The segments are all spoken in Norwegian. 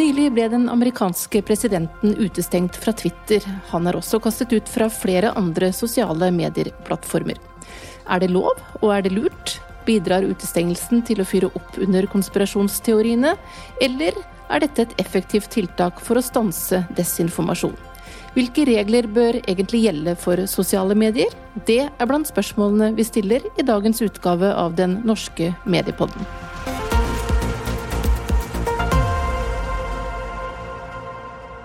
Nylig ble den amerikanske presidenten utestengt fra Twitter. Han er også kastet ut fra flere andre sosiale medier-plattformer. Er det lov, og er det lurt? Bidrar utestengelsen til å fyre opp under konspirasjonsteoriene, eller er dette et effektivt tiltak for å stanse desinformasjon? Hvilke regler bør egentlig gjelde for sosiale medier? Det er blant spørsmålene vi stiller i dagens utgave av Den norske mediepodden.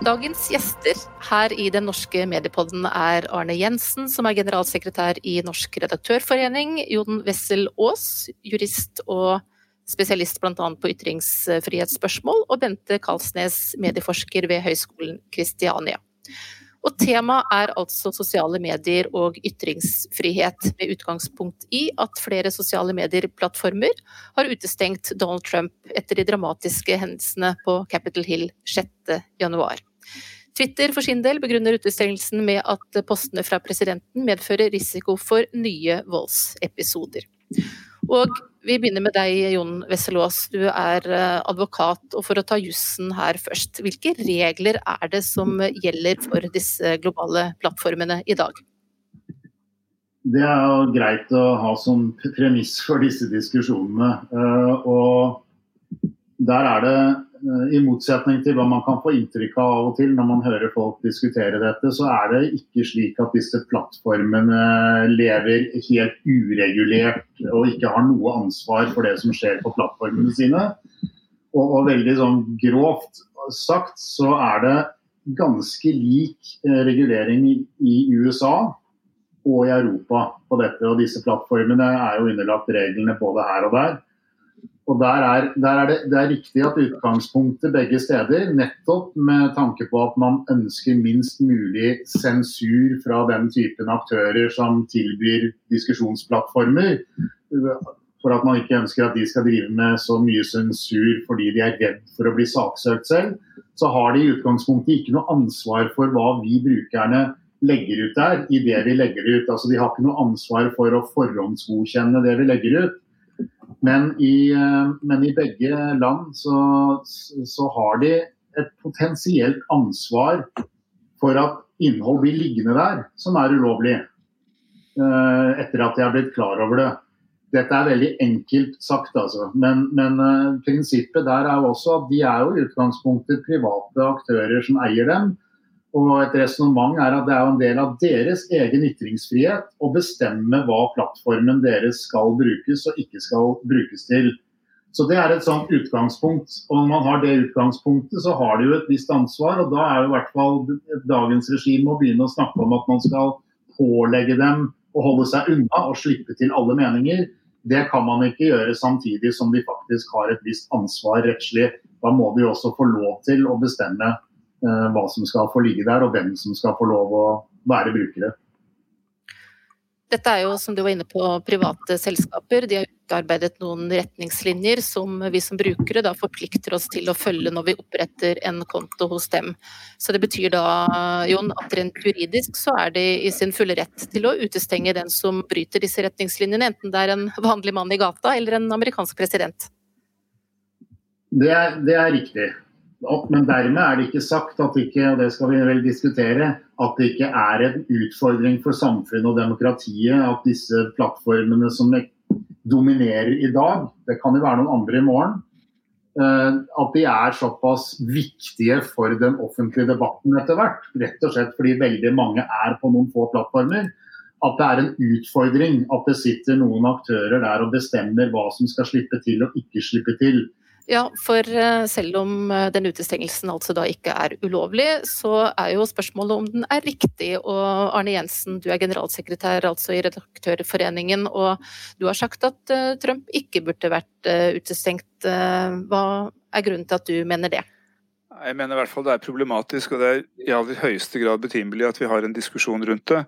Dagens gjester her i Den norske mediepodden er Arne Jensen, som er generalsekretær i Norsk redaktørforening, Jon Wessel Aas, jurist og spesialist bl.a. på ytringsfrihetsspørsmål, og Bente Kalsnes, medieforsker ved Høgskolen Kristiania. Og Temaet er altså sosiale medier og ytringsfrihet, med utgangspunkt i at flere sosiale medier-plattformer har utestengt Donald Trump etter de dramatiske hendelsene på Capitol Hill 6.1. Twitter for sin del begrunner utestengelsen med at postene fra presidenten medfører risiko for nye voldsepisoder. Og vi begynner med deg, Jon Wesselås. Du er eh, advokat, og for å ta jussen her først. Hvilke regler er det som gjelder for disse globale plattformene i dag? Det er jo greit å ha som premiss for disse diskusjonene. Eh, og der er det I motsetning til hva man kan få inntrykk av av og til når man hører folk diskutere dette, så er det ikke slik at disse plattformene lever helt uregulert og ikke har noe ansvar for det som skjer på plattformene sine. Og, og veldig sånn grovt sagt så er det ganske lik eh, regulering i USA og i Europa på dette. Og disse plattformene er jo underlagt reglene både her og der. Og der er, der er det, det, er riktig at utgangspunktet begge steder, nettopp med tanke på at man ønsker minst mulig sensur fra den typen aktører som tilbyr diskusjonsplattformer, for at man ikke ønsker at de skal drive med så mye sensur fordi de er redd for å bli saksøkt selv, så har de i utgangspunktet ikke noe ansvar for hva vi brukerne legger ut der i det vi legger ut. Altså De har ikke noe ansvar for å forhåndsgodkjenne det vi legger ut. Men i, eh, men i begge land så, så, har de et potensielt ansvar for at innhold blir liggende der som er ulovlig. Eh, etter at de har blitt klar over det. Dette er veldig enkelt sagt, altså. Men, men uh, prinsippet der er jo også at de er jo i utgangspunktet private aktører som eier dem. Og et resonnement er at det er en del av deres egen ytringsfrihet å bestemme hva plattformen deres skal brukes og ikke skal brukes til. Så Det er et sånt utgangspunkt. og Når man har det utgangspunktet, så har de jo et visst ansvar. og Da er jo i hvert fall dagens regime å begynne å snakke om at man skal pålegge dem å holde seg unna og slippe til alle meninger. Det kan man ikke gjøre samtidig som de faktisk har et visst ansvar rettslig. Da må de også få lov til å bestemme hva som skal få ligge der, og hvem som skal få lov å være brukere. Dette er jo, som du var inne på, private selskaper. De har utarbeidet noen retningslinjer som vi som brukere da forplikter oss til å følge når vi oppretter en konto hos dem. Så det betyr da, Jon, at rent juridisk så er de i sin fulle rett til å utestenge den som bryter disse retningslinjene, enten det er en vanlig mann i gata eller en amerikansk president. Det er, det er riktig opp, men dermed er det ikke sagt at ikke, og det skal vi vel diskutere, at det ikke er en utfordring for samfunnet og demokratiet at disse plattformene som dominerer i dag, det kan jo være noen andre i morgen, eh, at de er såpass viktige for den offentlige debatten etter hvert. Rett og slett fordi veldig mange er på noen få plattformer. At det er en utfordring at det sitter noen aktører der og bestemmer hva som skal slippe til og ikke slippe til. Ja, for eh, selv om eh, den utestengelsen altså da ikke er ulovlig, så er jo spørsmålet om den er riktig. Og Arne Jensen, du er generalsekretær altså i Redaktørforeningen, og du har sagt at eh, Trump ikke burde vært utestengt. Hva er grunnen til at du mener det? Jeg mener i hvert fall det er problematisk, og det er i aller høyeste grad betimelig at vi har en diskusjon rundt det.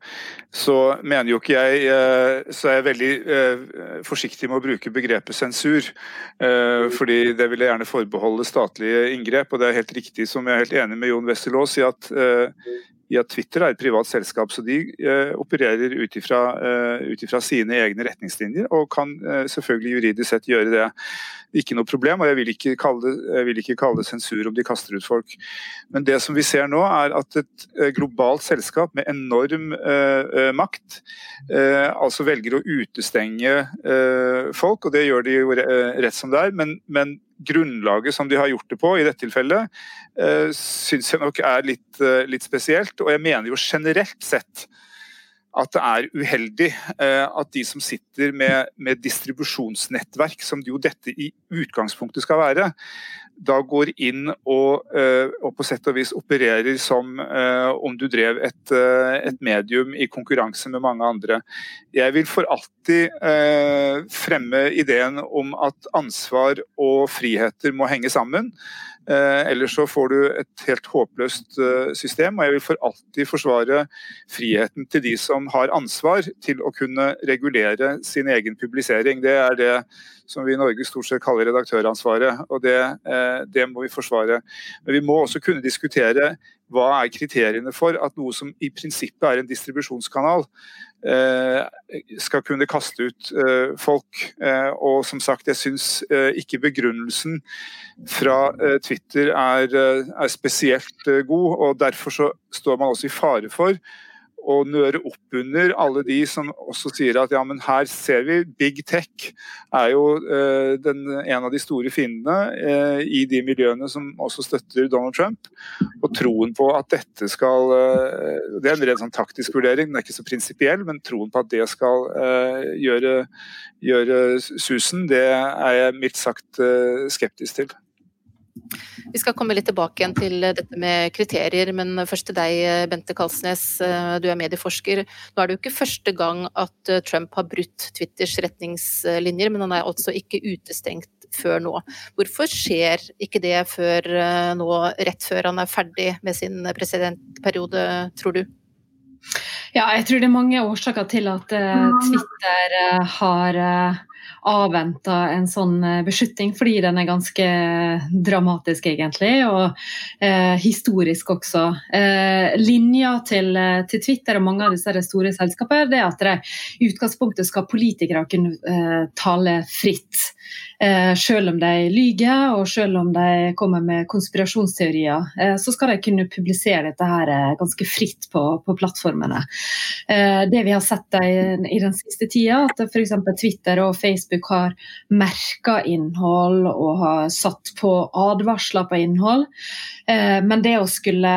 Så mener jo ikke jeg eh, Så er jeg veldig eh, forsiktig med å bruke begrepet sensur. Eh, fordi det vil jeg gjerne forbeholde statlige inngrep. Og det er helt riktig, som jeg er helt enig med Jon Wesselås i, at i at Twitter er et privat selskap, så de eh, opererer ut ifra uh, sine egne retningslinjer, og kan eh, selvfølgelig juridisk sett gjøre det. Ikke noe problem, og jeg vil ikke, kalle det, vil ikke kalle det sensur om de kaster ut folk. Men det som vi ser nå, er at et globalt selskap med enorm makt altså velger å utestenge folk, og det gjør de jo rett som det er. men, men grunnlaget som de har gjort det på i dette tilfellet, uh, syns jeg nok er litt, uh, litt, spesielt. Og jeg mener jo generelt sett at det er uheldig uh, at de som sitter med, med distribusjonsnettverk, som jo dette i utgangspunktet skal være, da går inn og, eh, og, på sett og vis opererer som uh, om du drev et, et, medium i konkurranse med mange andre. Jeg vil for alltid fremme ideen om at ansvar og friheter må henge sammen. Ellers så får du et helt håpløst system. Og jeg vil for alltid forsvare friheten til de som har ansvar til å kunne regulere sin egen publisering. Det er det som vi i Norge stort sett kaller redaktøransvaret. og det, eh, det, må vi forsvare. Men vi må også kunne diskutere hva er kriteriene for at noe som i prinsippet er en distribusjonskanal, eh, skal kunne kaste ut eh, folk. Og som sagt, jeg syns ikke begrunnelsen fra Twitter er, er spesielt god, og derfor så står man også i fare for å nøre opp under alle de som også sier at ja, men her ser vi big tech er jo eh, den, en av de store fiendene eh, i de miljøene som også støtter Donald Trump. Og troen på at dette skal eh, Det er en ren sånn taktisk vurdering, den er ikke så prinsipiell, men troen på at det skal gjøre, gjøre susen, det er jeg mildt sagt skeptisk til. Vi skal komme litt tilbake igjen til dette med kriterier, men først til deg, Bente Kalsnes. Du er medieforsker. Nå er det jo ikke første gang at Trump har brutt Twitters retningslinjer, men han er altså ikke utestengt før nå. Hvorfor skjer ikke det før nå, rett før han er ferdig med sin presidentperiode, tror du? Ja, jeg tror det er mange årsaker til at Twitter har avventa en sånn beskytting beslutning, fordi den er ganske dramatisk, egentlig, og eh, historisk også. Eh, linja til, eh, til, Twitter og mange av disse store selskapene det er at det i utgangspunktet skal politikere kunne eh, tale fritt. Eh, selv om de lyger og selv om de kommer med konspirasjonsteorier, eh, så skal de kunne publisere dette her eh, ganske fritt på, på plattformene. Det vi har sett i den siste tida, at f.eks. Twitter og Facebook har merka innhold og har satt på advarsler på innhold. Men det å skulle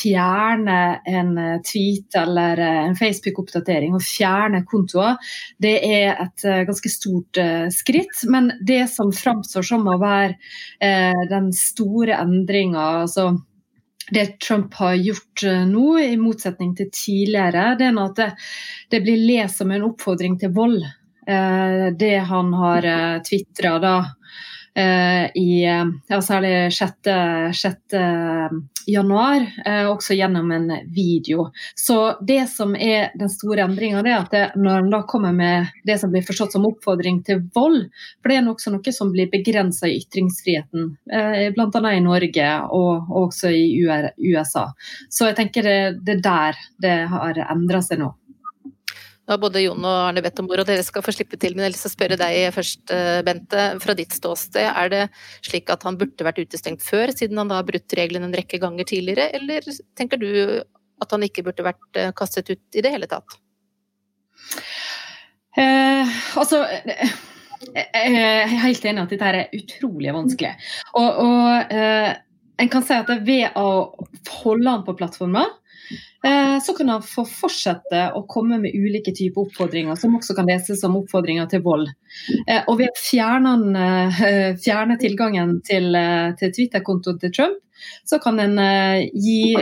fjerne en tweet eller en Facebook-oppdatering og fjerne kontoer, det er et ganske stort skritt. Men det som framstår som å være eh, den store endringa, altså det Trump har gjort eh, nå, i motsetning til tidligere, det er at det, det blir lest som en oppfordring til vold. Eh, det han har eh, tvitra da i ja, særlig 6. 6. januar, eh, også gjennom en video. Så det som er den store endringa, er at det, når en da kommer med det som blir forstått som oppfordring til vold, for det er også noe som blir begrensa i ytringsfriheten, eh, bl.a. i Norge og også i USA. Så jeg tenker det, det er der det har endra seg nå. Nå har både Jon og Arne bedt om ord, og dere skal få slippe til. Men jeg å spørre deg først, eh, Bente. Fra ditt ståsted, er det slik at han burde vært utestengt før, siden han da har brutt reglene en rekke ganger tidligere, eller tenker du at han ikke burde vært eh, kastet ut i det hele tatt? Eh, altså jeg er helt enig at dette er utrolig vanskelig. Og, og eh, en kan si at ved å holde han på plattforma, Eh, så kan han få fortsette å komme med ulike typer oppfordringer, som også kan leses som oppfordringer til vold. Eh, og ved å fjerne, eh, tilgangen til, til Twitter-kontoen til Trump, så kan en gi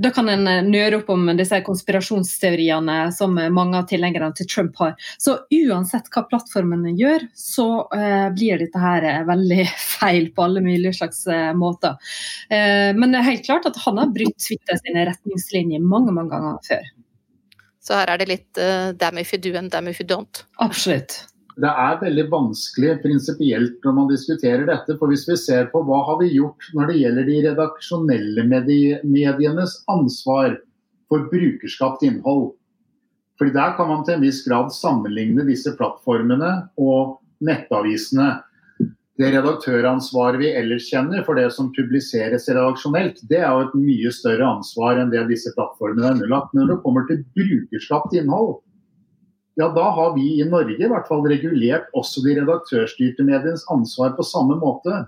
Da kan en nøre opp om disse konspirasjonsteoriene som mange av tilhengerne til Trump har. Så uansett hva plattformen gjør, så blir dette her veldig feil på alle mulige slags måter. men det er helt klart at han har brutt Twitter sine retningslinjer mange, mange ganger før. Så her er det litt uh, damn if you do and damn if you don't. Absolutt. Det er veldig vanskelig prinsipielt når man diskuterer dette. For hvis vi ser på hva har vi gjort når det gjelder de redaksjonelle medienes ansvar for brukerskapt innhold. Fordi Der kan man til en viss grad sammenligne disse plattformene og nettavisene. Det redaktøransvaret vi ellers kjenner for det som publiseres redaksjonelt, det er jo et mye større ansvar enn det disse plattformene er underlagt. Men når det kommer til brukerskapt innhold, ja da har vi i Norge i hvert fall regulert også de redaktørstyrte medienes ansvar på samme måte.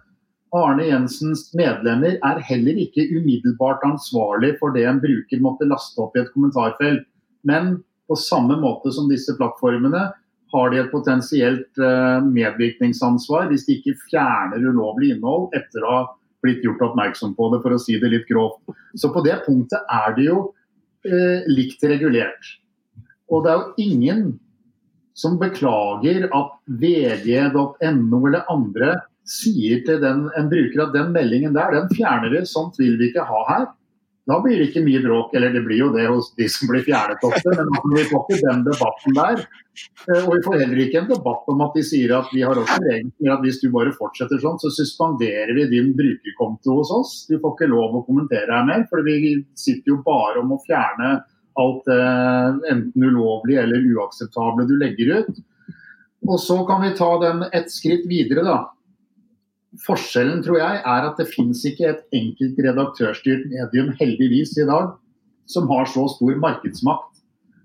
Arne Jensens medlemmer er heller ikke umiddelbart ansvarlig for det en bruker måtte laste opp i et kommentarfelt. Men på samme måte som disse plattformene har de et potensielt eh, medvirkningsansvar hvis de ikke fjerner ulovlig innhold etter å ha blitt gjort oppmerksom på det, for å si det litt grovt. Så på det punktet er det jo eh, likt regulert. Og det er jo ingen som beklager at vg.no eller andre sier til den, en bruker at den meldingen der, den fjerner vi, sånt vil vi ikke ha her. Da blir det ikke mye bråk, eller det blir jo det hos de som blir fjernet ofte, men vi får ikke den debatten der. Eh, og vi får heller ikke en debatt om at de sier at vi har også regler at hvis du bare fortsetter sånn, så suspenderer vi din brukerkonto hos oss. Du får ikke lov å kommentere her mer, for vi sitter jo bare om å fjerne alt det enten ulovlig eller uakseptable du legger ut. Og så kan vi ta den et skritt videre, da. Forskjellen tror jeg er at det finnes ikke et enkelt redaktørstyrt medium, heldigvis i dag, som har så stor markedsmakt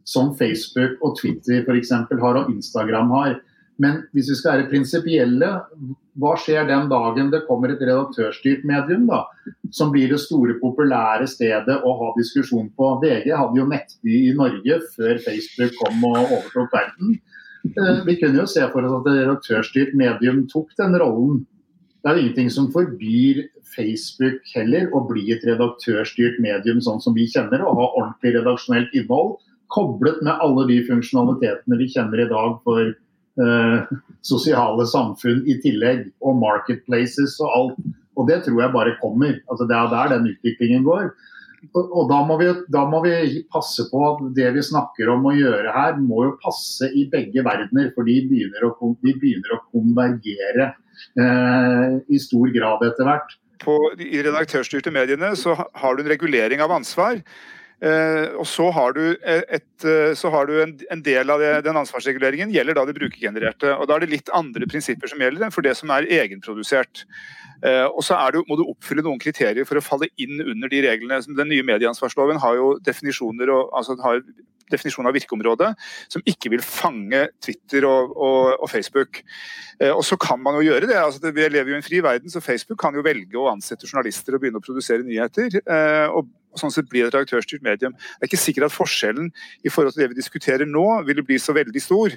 som Facebook og Twitter f.eks. har og Instagram har. Men hvis vi skal være prinsipielle, hva skjer den dagen det kommer et redaktørstyrt medium da, som blir det store, populære stedet å ha diskusjon på? VG hadde jo nettby i Norge før Facebook kom og overtok verden. Eh, vi kunne jo se for oss at et redaktørstyrt medium tok den rollen det er ingenting som forbyr Facebook heller å bli et redaktørstyrt medium sånn som vi kjenner og ha ordentlig redaksjonelt innhold koblet med alle de funksjonalitetene vi kjenner i dag for eh, sosiale samfunn i tillegg, og marketplaces og alt. Og det tror jeg bare kommer. Altså, det er der den utviklingen går. Og, og da, må vi, da, må vi, passe på at det vi snakker om å gjøre her, må jo passe i begge verdener. For de begynner å, de begynner å konvergere Eh, i stor grad etter hvert. På, I redaktørstyrte mediene så har du en regulering av ansvar. Eh, og så har du, et, eh, så har du en, en, del av det, den ansvarsreguleringen gjelder da det brukergenererte. og Da er det litt andre prinsipper som gjelder enn for det som er egenprodusert. Eh, og så du, må du oppfylle noen kriterier for å falle inn under de reglene. Den nye medieansvarsloven har jo definisjoner og, altså har definisjon av virkeområdet som ikke vil fange Twitter og, og, og Facebook. Eh, og så kan man jo gjøre det. altså Vi lever jo i en fri verden, så Facebook kan jo velge å ansette journalister og begynne å produsere nyheter. Eh, og sånn sett blir et redaktørstyrt medium. Det er ikke sikkert at forskjellen i forhold til det vi diskuterer nå, ville bli så veldig stor.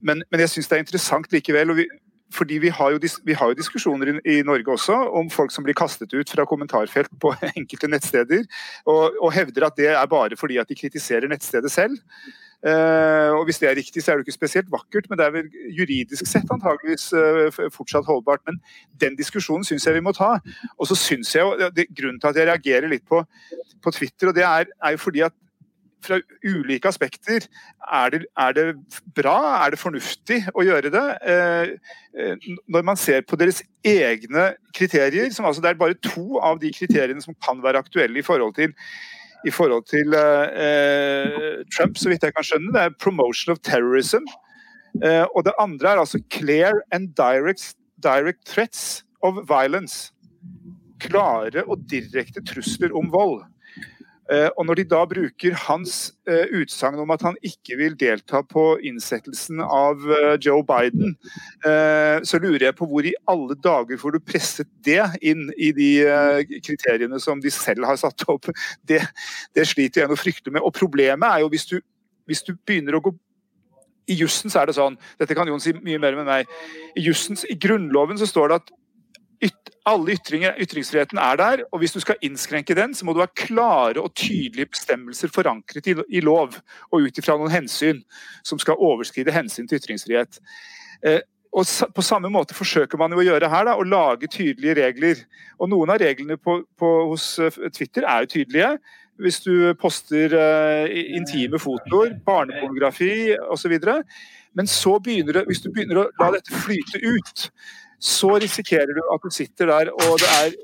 Men, men jeg syns det er interessant likevel. og vi, fordi vi har, jo, vi har jo diskusjoner i, Norge også om folk som blir kastet ut fra kommentarfelt på enkelte nettsteder, og, og hevder at det er bare fordi at de kritiserer nettstedet selv. Uh, og Hvis det er riktig, så er det ikke spesielt vakkert, men det er vel juridisk sett antageligvis uh, fortsatt holdbart. Men den diskusjonen syns jeg vi må ta. Og så synes jeg jo, Grunnen til at jeg reagerer litt på, på Twitter, og det er, er jo fordi at fra ulike aspekter. Er det, er det, bra, er det fornuftig å gjøre det? Eh, eh, når man ser på deres egne kriterier, som altså det er bare to av de kriteriene som kan være aktuelle i forhold til i forhold til eh, Trump, så vidt jeg kan skjønne. Det er 'promotion of terrorism'. Eh, og det andre er altså 'clear and direct, direct threats of violence'. Klare og direkte trusler om vold. Eh, og Når de da bruker hans uh, utsagn om at han ikke vil delta på innsettelsen av uh, Joe Biden, så lurer jeg på hvor i alle dager får du presset det inn i de kriteriene som de selv har satt opp. Det, det sliter jeg å frykte med. Og Problemet er jo hvis du, hvis du begynner å gå i jussen så er det sånn, dette kan Jon si mye mer med meg, i justen, i Grunnloven så står det at yt, alle ytringer, ytringsfriheten er der, og hvis du skal innskrenke den, så må du ha klare og tydelige bestemmelser forankret i, i lov, og ut ifra noen hensyn som skal overskride hensyn til ytringsfrihet. Eh, og På samme måte forsøker man jo å gjøre her, da, å lage tydelige regler. Og Noen av reglene på, på, hos eh, Twitter er jo tydelige. hvis du poster intime fotoer, barnepornografi osv. Men så begynner det, hvis du begynner å la dette flyte ut, så risikerer du at du sitter der og det er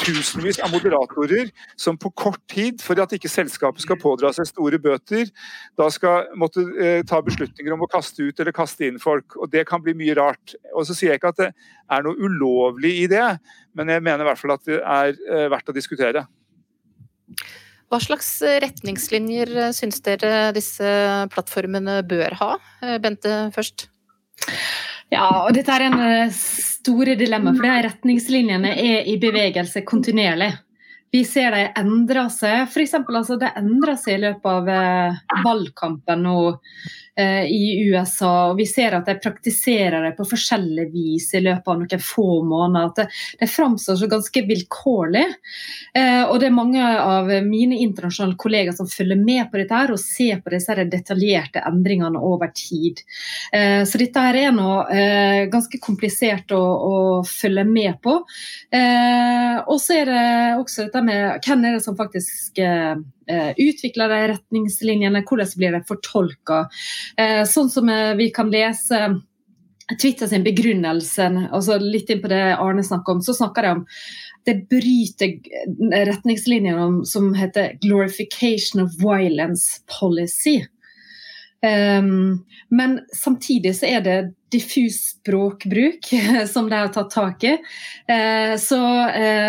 tusenvis av moderatorer som på kort tid, for at ikke selskapet skal pådra seg store bøter, da skal måtte eh, ta beslutninger om å kaste ut eller kaste inn folk. og Det kan bli mye rart. Og så sier jeg ikke at det er noe ulovlig i det, men jeg mener i hvert fall at det er eh, verdt å diskutere. Hva slags retningslinjer eh, syns dere disse plattformene bør ha? Eh, Bente først. Ja, og dette er en eh, store dilemma, for er retningslinjene er i bevegelse kontinuerlig. Vi ser de endrer seg. For eksempel, altså, det endrer seg i løpet av valgkampen og Eh, i USA. og Vi ser at de praktiserer det på forskjellig vis i løpet av noen få måneder. at Det, det framstår så ganske vilkårlig. Eh, og det er mange av mine internasjonale kollegaer som følger med på dette her og ser på disse detaljerte endringene over tid. Eh, så dette her er nå ganske komplisert å, å følge med på. Og så er det også dette med hvem er det som faktisk Eh, utvikler de retningslinjene, hvordan blir de fortolka. Eh, sånn som eh, vi kan lese Twitter sin begrunnelse, altså litt inn på det Arne snakker om, så snakker de om det bryter retningslinjene som heter 'glorification of violence policy'. Um, men samtidig så er det diffus språkbruk som de har tatt tak i. Uh, så,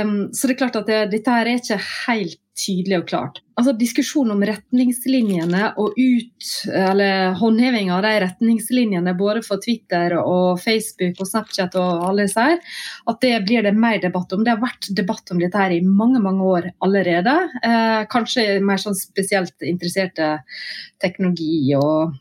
um, så, det er klart at det, dette her er ikke helt tydelig og klart. Altså Diskusjonen om retningslinjene og ut, eller håndheving av de retningslinjene både for Twitter og Facebook og Snapchat og alle disse her, at det blir det mer debatt om. Det har vært debatt om dette her i mange mange år allerede. Eh, kanskje mer sånn spesielt interesserte teknologi og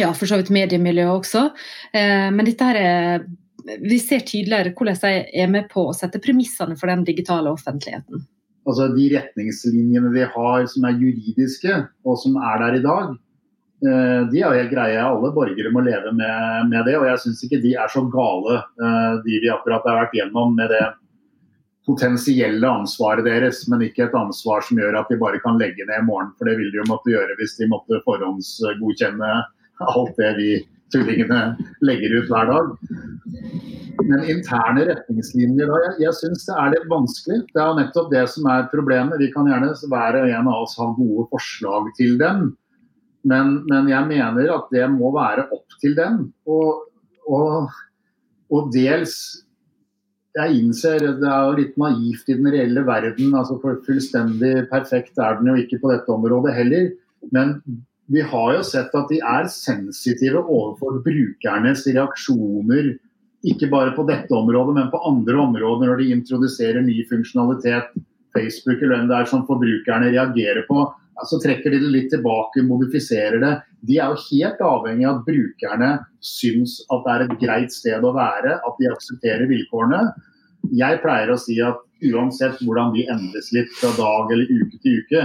ja, for så vidt mediemiljø også. Eh, men dette her er vi ser tydeligere hvordan de er med på å sette premissene for den digitale offentligheten altså de retningslinjene vi har som er juridiske, og som er der i dag, eh, de er helt greie. Alle borgere må leve med, med det. Og jeg syns ikke de er så gale, eh, de vi akkurat har vært gjennom med det potensielle ansvaret deres, men ikke et ansvar som gjør at de bare kan legge ned i morgen. For det vil de jo måtte gjøre hvis de måtte forhåndsgodkjenne alt det vi tullingene legger ut hver dag. Men interne retningslinjer da, jeg, jeg syns det er litt vanskelig. Det er nettopp det som er problemet. Vi kan gjerne hver og en av oss ha gode forslag til dem. Men, men jeg mener at det må være opp til dem. Og, og, og dels jeg innser det er jo litt naivt i den reelle verden. altså for Fullstendig perfekt er den jo ikke på dette området heller. Men vi har jo sett at de er sensitive overfor brukernes reaksjoner. Ikke bare på dette området, men på andre områder når de introduserer ny funksjonalitet. Facebook eller hvem det er som forbrukerne reagerer på. Så trekker de det litt tilbake, modifiserer det. De er jo helt avhengig av at brukerne syns at det er et greit sted å være, at de aksepterer vilkårene. Jeg pleier å si at uansett hvordan de endres litt fra dag eller uke til uke,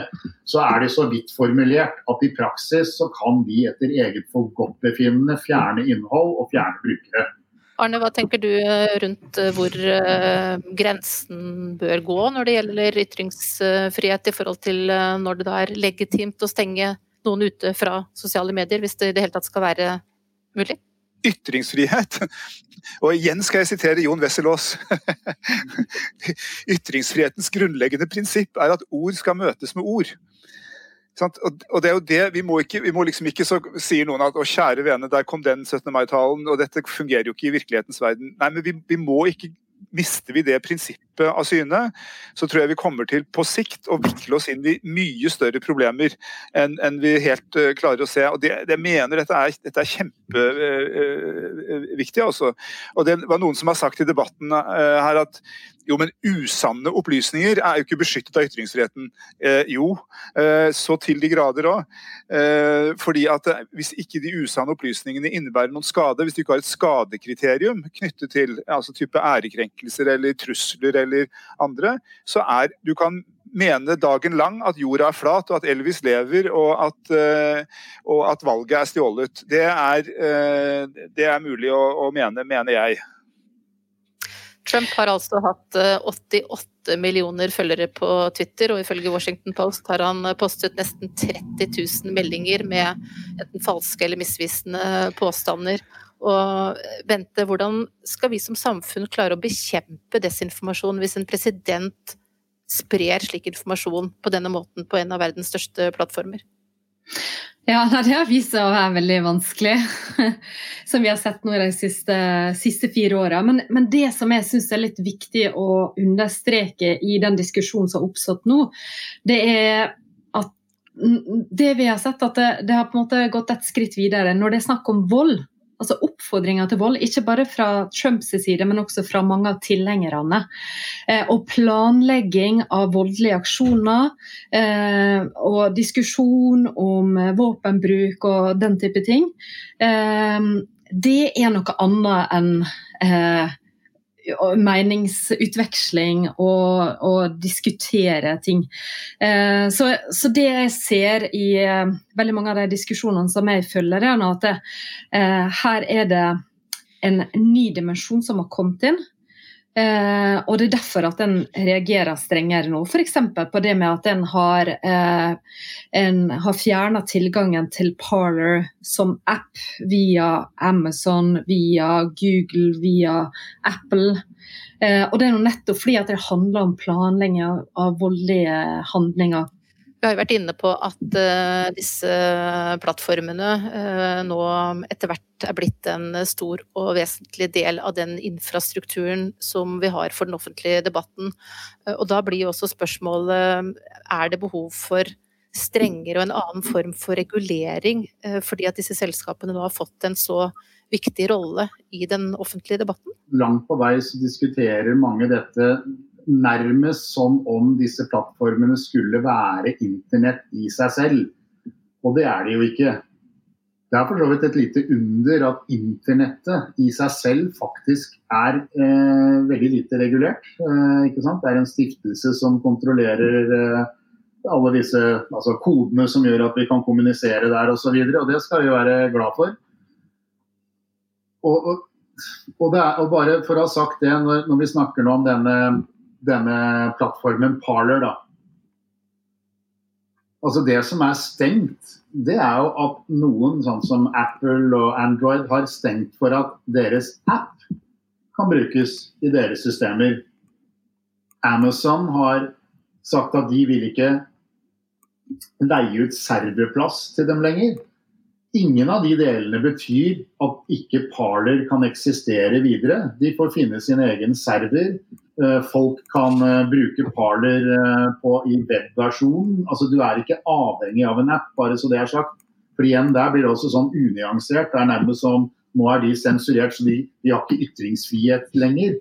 så er de så vidt formulert at i praksis så kan de etter eget forgodtbefinnende fjerne innhold og fjerne brukere. Arne, hva tenker du eh, rundt eh, hvor eh, grensen bør gå når det gjelder ytringsfrihet i forhold til når det da er legitimt å stenge noen ute fra sosiale medier, hvis det i det hele tatt skal være mulig? ytringsfrihet. Og igjen skal jeg sitere Jon Wesselås. Ytringsfrihetens grunnleggende prinsipp er at ord skal møtes med ord. Og det er jo det, Vi må, ikke, vi må liksom ikke så sier noen at å kjære vene, der kom den 17. mai-talen, og dette fungerer jo ikke i virkelighetens verden. Nei, men vi, vi må ikke Mister vi det prinsippet av syne, så tror jeg vi kommer til på sikt å vikle oss inn i mye større problemer enn, enn vi helt uh, klarer å se. Og det, det mener dette er, dette er kjempeviktig. Uh, uh, altså. Og det var noen som har sagt i debatten her at jo, men usanne opplysninger er jo ikke beskyttet av ytringsfriheten. Eh, jo, eh, så til de grader òg. Eh, fordi at eh, hvis ikke de usanne opplysningene innebærer noen skade, hvis du ikke har et skadekriterium knyttet til altså type ærekrenkelser eller trusler eller andre, så er du kan mene dagen lang at jorda er flat, og at Elvis lever, og at, uh, og at valget er stjålet. Det er, uh, det er mulig å, å, mene, mener jeg. Trump har altså hatt 88 millioner følgere på Twitter, og ifølge Washington Post har han postet nesten 30 000 meldinger med enten falske eller misvisende påstander. Og Bente, hvordan skal vi som samfunn klare å bekjempe desinformasjon hvis en president sprer slik informasjon på denne måten på en av verdens største plattformer? Ja, det har vist seg å være veldig vanskelig, som vi har sett nå de siste, siste fire åra. Men, men, det som jeg syns er litt viktig å understreke i den diskusjonen som har oppstått nå, det er at det vi har sett, at det, det har på en måte gått et skritt videre. Når det er snakk om vold, altså oppfordringer til vold, ikke bare fra Trumps side, men også fra mange av tilhengerne. Eh, og planlegging av voldelige aksjoner eh, og diskusjon om våpenbruk og den type ting. Eh, det er noe annet enn meningsutveksling og, og diskutere ting. Eh, så, så, det jeg ser i eh, veldig mange av de diskusjonene som jeg følger, er at det, eh, her er det en ny dimensjon som har kommet inn. Eh, og det er derfor at en reagerer strengere nå. F.eks. på det med at en har, eh, har fjerna tilgangen til Parler som app via Amazon, via Google, via Apple. Eh, og det er jo nettopp fordi at det handler om planlegging av voldelige handlinger. Vi har jo vært inne på at uh, disse plattformene uh, nå etter hvert er blitt en stor og vesentlig del av den infrastrukturen som vi har for den offentlige debatten. Uh, og da blir jo også spørsmålet er det behov for strengere og en annen form for regulering, fordi at disse selskapene nå har fått en så viktig rolle i den offentlige debatten? Langt på vei så diskuterer mange dette nærmest som om disse plattformene skulle være internett i seg selv. Og det er det jo ikke. Det er for så vidt et lite under at internettet i seg selv faktisk er eh, veldig lite regulert. Eh? Det er en stiftelse som kontrollerer eh, alle disse altså kodene som gjør at vi kan kommunisere der osv. Det skal vi være glad for. Og, og, og, er, og, bare for å ha sagt det, når, når vi snakker nå om denne denne plattformen Parler, da. Altså Det som er stengt, det er jo at noen, sånn som Apple og Android, har stengt for at deres app kan brukes i deres systemer. Amazon har sagt at de vil ikke leie ut serverplass til dem lenger. Ingen av de delene betyr at ikke Parler kan eksistere videre. De får finne sin egen server. Eh, folk kan eh, bruke Parler eh, i webversjonen. Altså, du er ikke avhengig av en app, bare så det er sagt. For igjen, Der blir det også sånn unyansert. Det er nærmest som nå er de sensurert, så de, de har ikke ytringsfrihet lenger.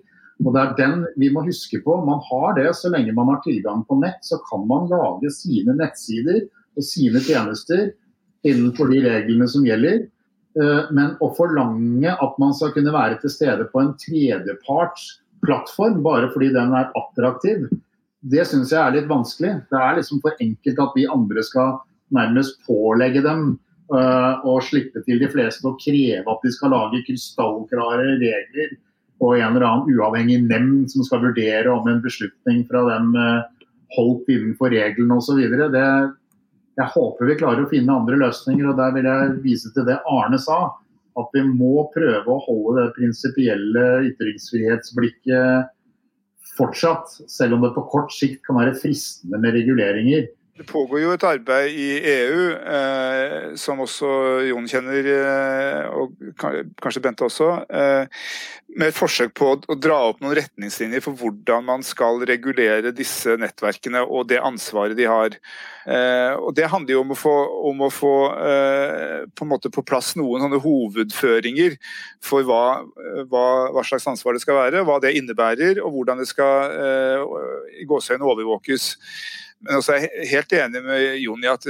Og det er den vi må huske på. Man har det så lenge man har tilgang på nett. Så kan man lage sine nettsider og sine tjenester innenfor de reglene som gjelder. Men å forlange at man skal kunne være til stede på en tredjeparts plattform bare fordi den er attraktiv, det syns jeg er litt vanskelig. Det er liksom for enkelt at vi andre skal nærmest pålegge dem å og slippe til de fleste og kreve at de skal lage krystallklare regler og en eller annen uavhengig nemnd som skal vurdere om en beslutning fra dem uh, holdt innenfor reglene osv. Jeg håper vi klarer å finne andre løsninger, og der vil jeg vise til det Arne sa at vi må prøve å holde det prinsipielle ytringsfrihetsblikket fortsatt, selv om det på kort sikt kan være fristende med reguleringer. Det pågår jo et arbeid i EU, eh, som også Jon kjenner, eh, og kanskje Bente også, eh, med et forsøk på å, å, dra opp noen retningslinjer for hvordan man skal regulere disse nettverkene og det ansvaret de har. Eh, og Det handler jo om å få, om å få eh, på, på, plass noen sånne hovedføringer for hva, hva, hva, slags ansvar det skal være, hva det innebærer og hvordan det skal eh, i overvåkes. Men også er jeg helt enig med Jon i at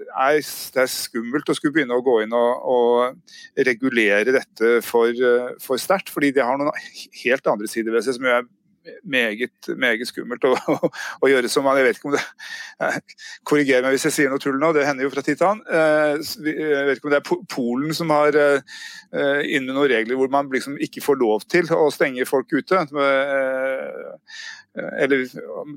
det er, skummelt å skulle begynne å gå inn og, og regulere dette for, for sterkt. Fordi det har noen helt andre sider ved seg som er meget, meget skummelt å, å, å, gjøre som man Jeg vet ikke om det Korriger meg hvis jeg sier noe tull nå, det hender jo fra tid til annen. Jeg vet ikke om det er Polen som har inne noen regler hvor man liksom ikke får lov til å stenge folk ute. Eller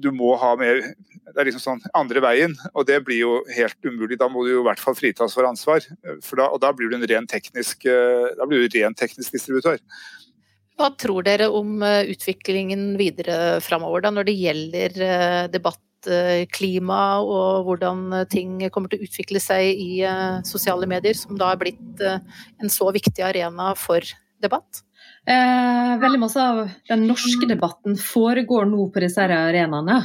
du må ha mer Det er liksom sånn andre veien, og det blir jo helt umulig. Da må du jo i hvert fall fritas for ansvar. For da, og da blir du en ren teknisk, da blir du ren teknisk distributør. Hva tror dere om eh, utviklingen videre framover, når det gjelder eh, debattklima og hvordan ting kommer til å utvikle seg i eh, sosiale medier, som da er blitt en så viktig arena for debatt? Eh, veldig masse av den norske debatten foregår nå på disse arenaene.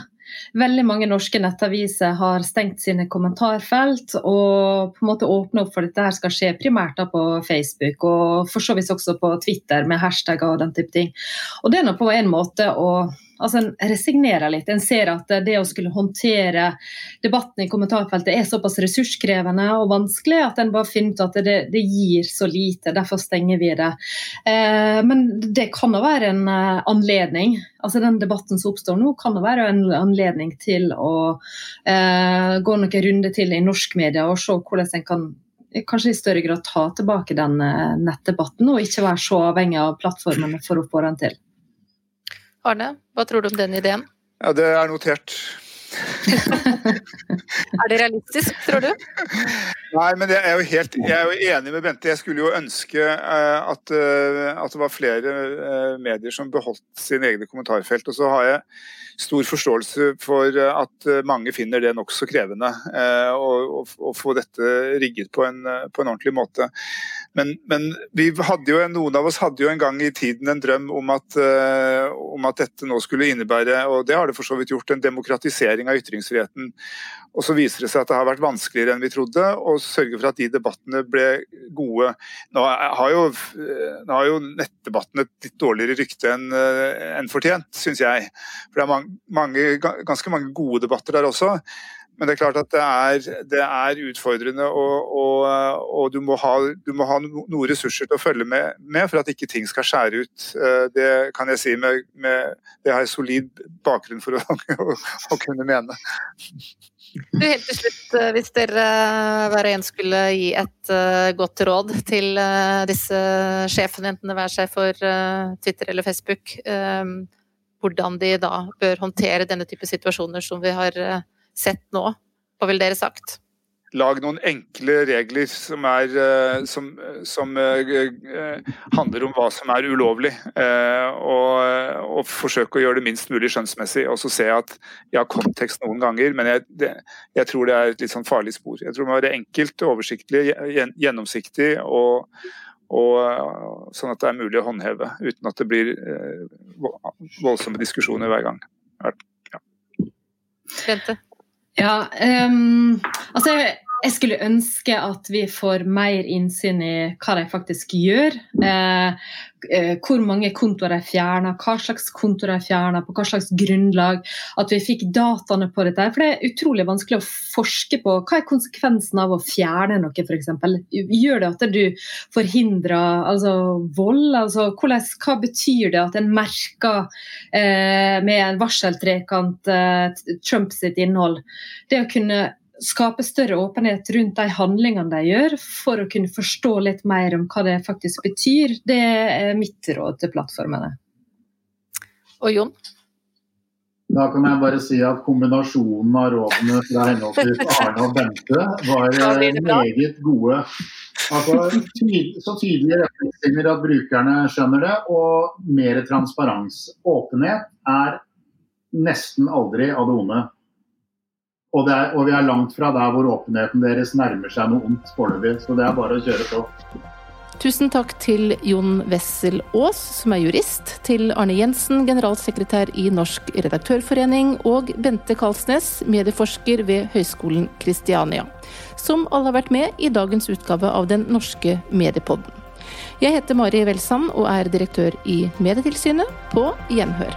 Veldig mange norske nettaviser har stengt sine kommentarfelt og på en måte åpne opp for at dette skal skje primært på Facebook og for så vidt også på Twitter med hashtagger og den type ting. Og Det er nå på en måte å altså En resignerer litt. En ser at det å skulle håndtere debatten i kommentarfeltet er såpass ressurskrevende og vanskelig at en bare finner ut at det, det gir så lite. Derfor stenger vi det. Eh, men det kan jo være en uh, anledning. altså Den debatten som oppstår nå, kan jo være en anledning til å eh, gå noen runder til i norsk media og se hvordan en kan kanskje i større grad ta tilbake den nettdebatten, og ikke være så avhengig av plattformene for å få den til. Arne, hva tror du om den ideen? Ja, Det er notert. er det realistisk, tror du? Nei, men jeg er jo helt jeg er jo enig med Bente. Jeg skulle jo ønske uh, at, uh, at, det var flere uh, medier som beholdt sine egne kommentarfelt. Og så har jeg stor forståelse for at mange finner det nokså krevende å få dette rigget på en, på en ordentlig måte. Men, men jo, noen av oss hadde jo en gang i tiden en drøm om at, om at dette nå skulle innebære, og det har det for så vidt gjort, en demokratisering av ytringsfriheten. Og så viser det seg at det har vært vanskeligere enn vi trodde, å sørge for at de debattene ble gode. Nå har jo, nå har jo nettdebatten et litt dårligere rykte enn en fortjent, syns jeg. For det er mange, ganske mange gode debatter der også. Men det er klart at det er, det er utfordrende, og, og, og du, må ha, du, må ha, noen ressurser til å følge med, med, for at ikke ting skal skjære ut. Eh, det kan jeg si med, med Det har jeg solid bakgrunn for å, å, å kunne mene. Du, helt til slutt, eh, hvis dere eh, hver og en skulle gi et godt råd til disse sjefene, enten det være seg for Twitter eller Facebook, hvordan de da bør håndtere denne type situasjoner som vi har sett nå, hva ville dere sagt? lag noen enkle regler som, er, eh, som, som uh, handler om hva som er ulovlig. Og, og, forsøk å gjøre det minst mulig skjønnsmessig. Og så ser jeg at jeg har kontekst noen ganger, men jeg, det, jeg, tror det er et litt sånn farlig spor. Jeg tror det må være enkelt, oversiktlig, gjennomsiktig og, og sånn at det er mulig å håndheve uten at det blir voldsomme diskusjoner hver gang. Ja. Bente? Ja, um, altså jeg skulle ønske at vi får mer innsyn i hva de faktisk gjør. Eh, eh, hvor mange kontoer de fjerner, hva slags kontoer de fjerner, på hva slags grunnlag. At vi fikk dataene på dette. For det er utrolig vanskelig å forske på hva er konsekvensen av å fjerne noe, f.eks. Gjør det at du forhindrer altså, vold? Altså, hvordan, hva betyr det at en merker eh, med en varseltrekant eh, Trump sitt innhold? Det å kunne skape større åpenhet rundt de handlingene de gjør, for å kunne forstå litt mer om hva det faktisk betyr. Det er mitt råd til plattformene. Og Jon? Da kan jeg bare si at kombinasjonen av rådene fra henholdsvis Arne og Bente var eh, meget gode. Altså, så tydelige retningslinjer at brukerne skjønner det, og mer transparens. Åpenhet er nesten aldri av det onde. Og, er, og, vi er langt fra der hvor åpenheten deres nærmer seg noe ondt foreløpig. Så det er bare å kjøre på. Tusen takk til Jon Wessel Aas, som er jurist, til Arne Jensen, generalsekretær i Norsk redaktørforening, og Bente Kalsnes, medieforsker ved Høgskolen Kristiania, som alle har vært med i dagens utgave av Den norske mediepodden. Jeg heter Mari Welsand og er direktør i Medietilsynet. På gjenhør.